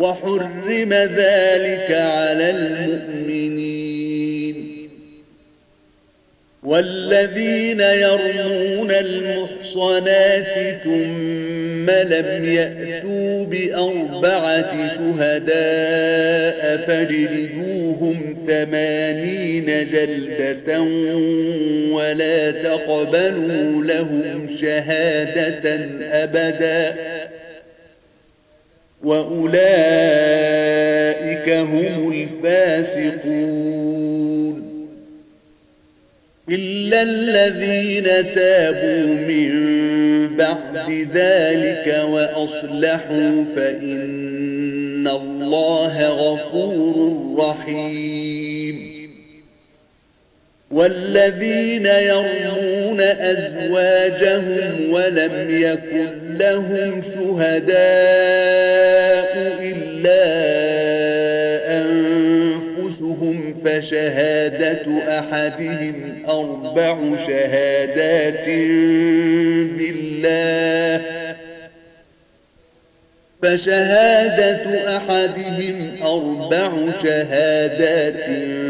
وحرم ذلك على المؤمنين. والذين يرمون المحصنات ثم لم يأتوا بأربعة شهداء فاجلدوهم ثمانين جلدة ولا تقبلوا لهم شهادة أبداً. وأولئك هم الفاسقون. إلا الذين تابوا من بعد ذلك وأصلحوا فإن الله غفور رحيم. والذين يرمون أزواجهم ولم يكن لهم شهداء إلا أنفسهم فشهادة أحدهم أربع شهادات بالله. فشهادة أحدهم أربع شهادات بالله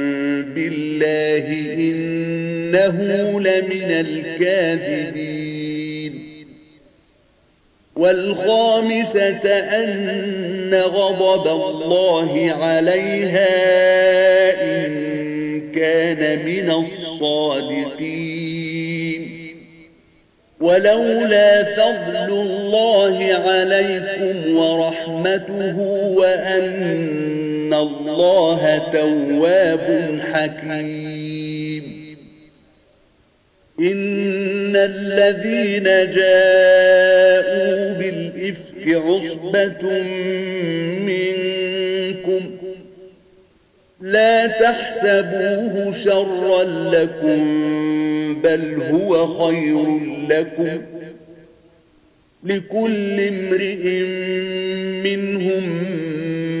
بالله إنه لمن الكاذبين. والخامسة أن غضب الله عليها إن كان من الصادقين. ولولا فضل الله عليكم ورحمته وأن الله تواب حكيم إن الذين جاءوا بالإفك عصبة منكم لا تحسبوه شرا لكم بل هو خير لكم لكل امرئ منهم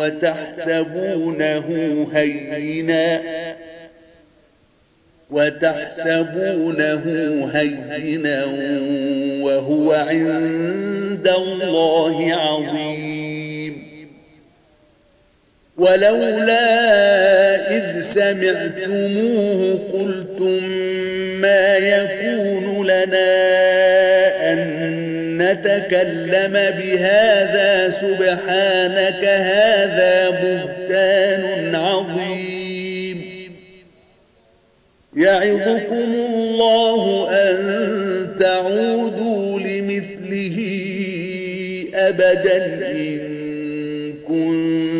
وتحسبونه هينا. وتحسبونه هينا وهو عند الله عظيم. ولولا إذ سمعتموه قلتم ما يكون لنا نتكلم بهذا سبحانك هذا بهتان عظيم. يعظكم الله أن تعودوا لمثله أبدا إن كنتم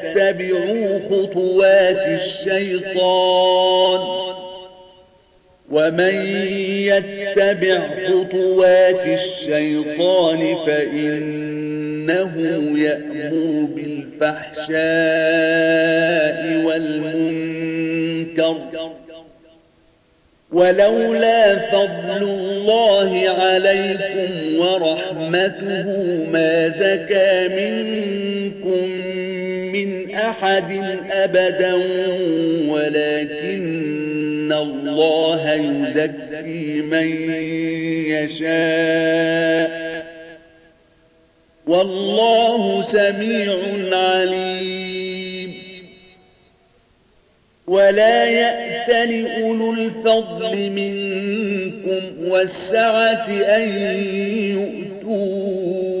خطوات الشيطان ومن يتبع خطوات الشيطان فإنه يأمر بالفحشاء والمنكر ولولا فضل الله عليكم ورحمته ما زكى منكم من أحد أبدا ولكن الله يزكي من يشاء. والله سميع عليم. ولا يأتل أولو الفضل منكم والسعة أن يؤتوا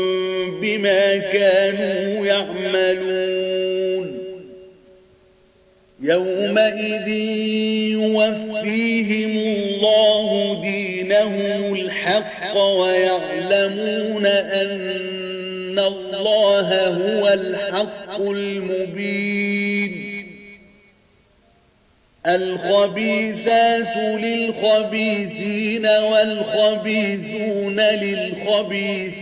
بما كانوا يعملون. يومئذ يوفيهم الله دينهم الحق ويعلمون أن الله هو الحق المبين. الخبيثات للخبيثين والخبيثون للخبيثات.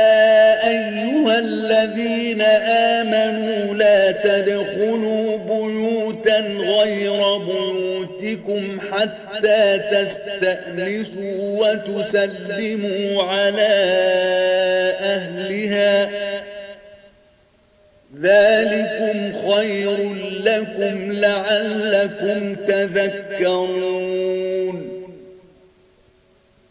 الذين آمنوا لا تدخلوا بيوتا غير بيوتكم حتى تستأنسوا وتسلموا على أهلها. ذلكم خير لكم لعلكم تذكرون.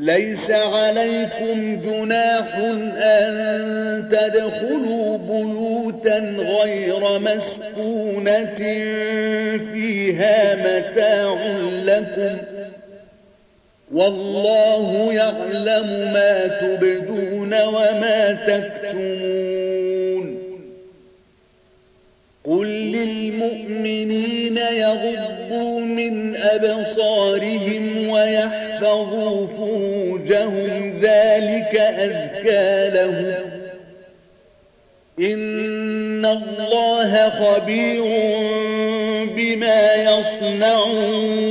ليس عليكم جناح أن تدخلوا بيوتا غير مسكونة فيها متاع لكم والله يعلم ما تبدون وما تكتمون قل للمؤمنين يغضوا من أبصارهم ويحفظوا فروجهم ذلك أزكى لهم إن الله خبير بما يصنعون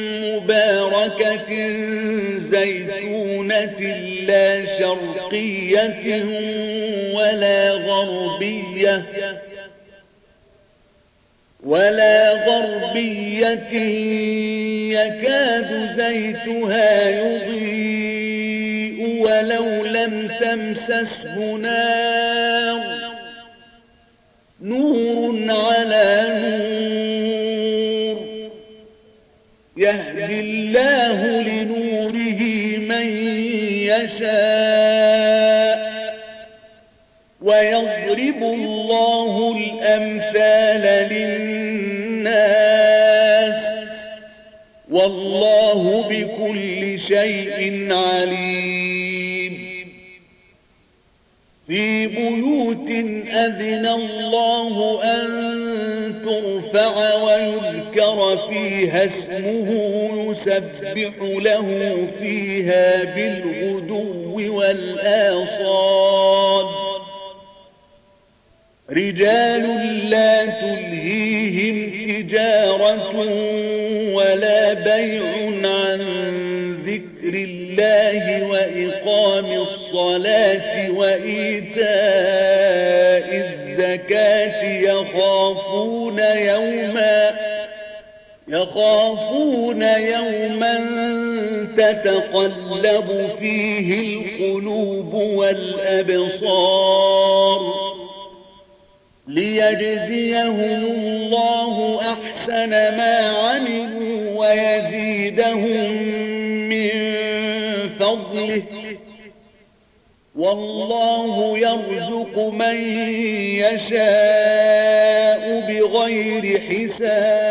مباركة زيتونة لا شرقية ولا غربية ولا غربية يكاد زيتها يضيء ولو لم تمسسه نار نور على نور يهدي الله لنوره من يشاء ويضرب الله الأمثال للناس والله بكل شيء عليم. في بيوت أذن الله أن ترفع ويذكر فيها اسمه يسبح له فيها بالغدو والآصال. رجال لا تلهيهم تجارة ولا بيع عن ذكر الله وإقام الصلاة وإيتاء الزكاة يخافون يوما يخافون يوما تتقلب فيه القلوب والأبصار ليجزيهم الله أحسن ما عملوا ويزيدهم من فضله والله يرزق من يشاء بغير حساب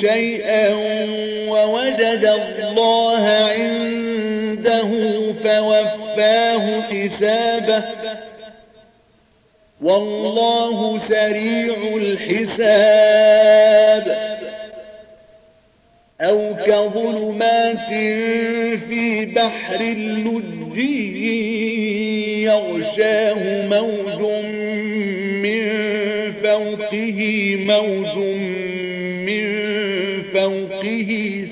شيئا ووجد الله عنده فوفاه حسابه. والله سريع الحساب. أو كظلمات في بحر اللجي يغشاه موج من فوقه موج من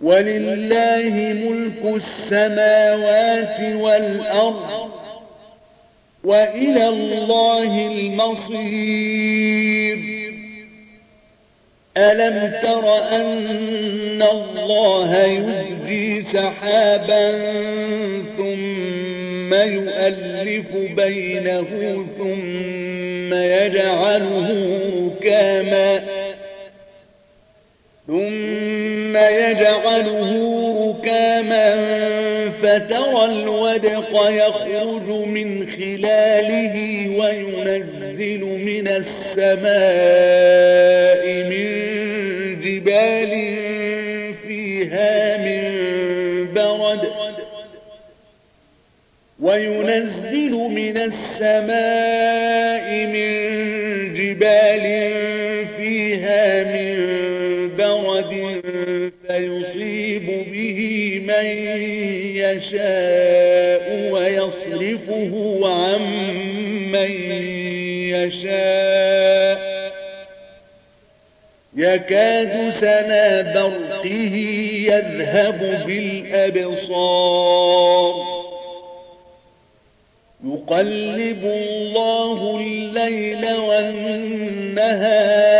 ولله ملك السماوات والأرض وإلى الله المصير. ألم تر أن الله يزجي سحابا ثم يؤلف بينه ثم يجعله ركاما ثم يجعله ركاما فترى الودق يخرج من خلاله وينزل من السماء من جبال فيها من برد وينزل من السماء من جبال فيها من يشاء ويصرفه عن من يشاء. يكاد سنا برقه يذهب بالأبصار. يقلب الله الليل والنهار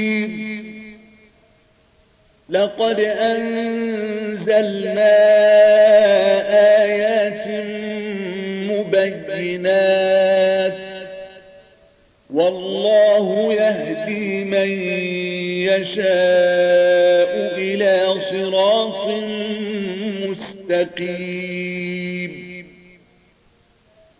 لقد أنزلنا آيات مبينات والله يهدي من يشاء إلى صراط مستقيم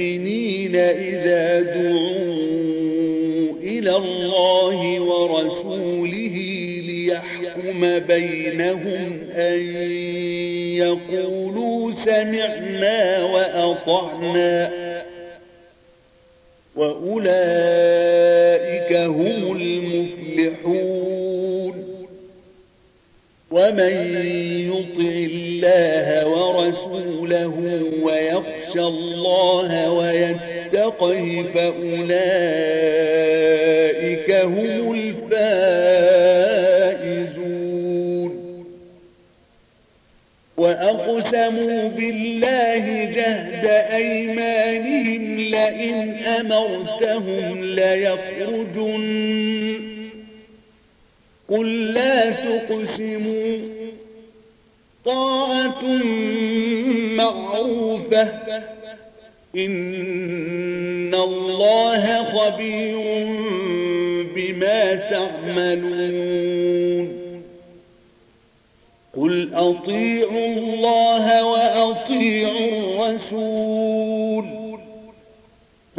المؤمنين إذا دعوا إلى الله ورسوله ليحكم بينهم أن يقولوا سمعنا وأطعنا وأولئك هم المفلحون. ومن يطع الله ورسوله ويخشى الله ويتقه فأولئك هم الفائزون. وأقسموا بالله جهد أيمانهم لئن أمرتهم ليخرجن قل لا تقسموا. طاعة معروفة. إن الله خبير بما تعملون. قل أطيعوا الله وأطيعوا الرسول.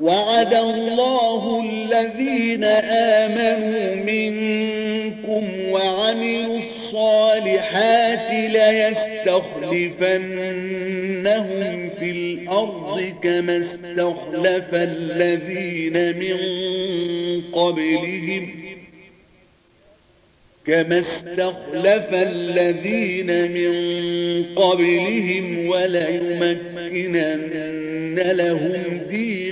وعد الله الذين آمنوا منكم وعملوا الصالحات ليستخلفنهم في الأرض كما استخلف الذين من قبلهم كما استخلف الذين من قبلهم وليمكنن لهم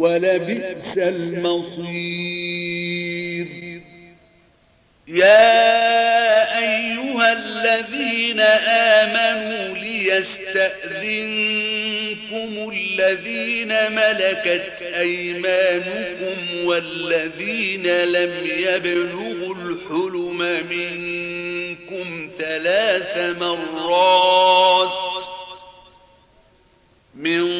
ولبئس المصير. يا أيها الذين آمنوا ليستأذنكم الذين ملكت أيمانكم والذين لم يبلغوا الحلم منكم ثلاث مرات من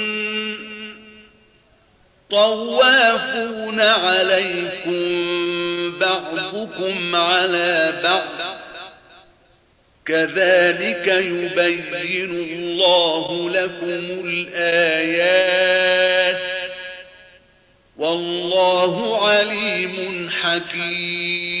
طوافون عليكم بعضكم على بعض. كذلك يبين الله لكم الآيات. والله عليم حكيم.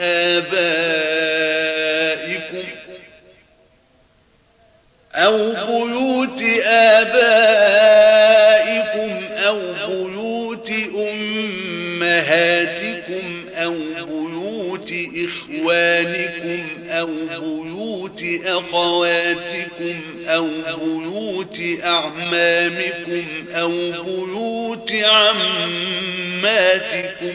آبائكم أو بيوت آبائكم أو بيوت أمهاتكم أو بيوت إخوانكم أو بيوت أخواتكم أو بيوت أعمامكم أو بيوت عماتكم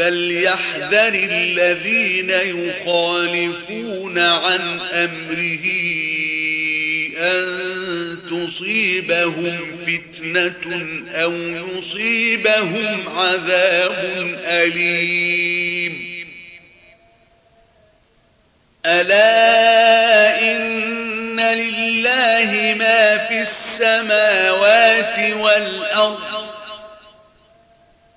فليحذر الذين يخالفون عن أمره أن تصيبهم فتنة أو يصيبهم عذاب أليم. ألا إن لله ما في السماوات والأرض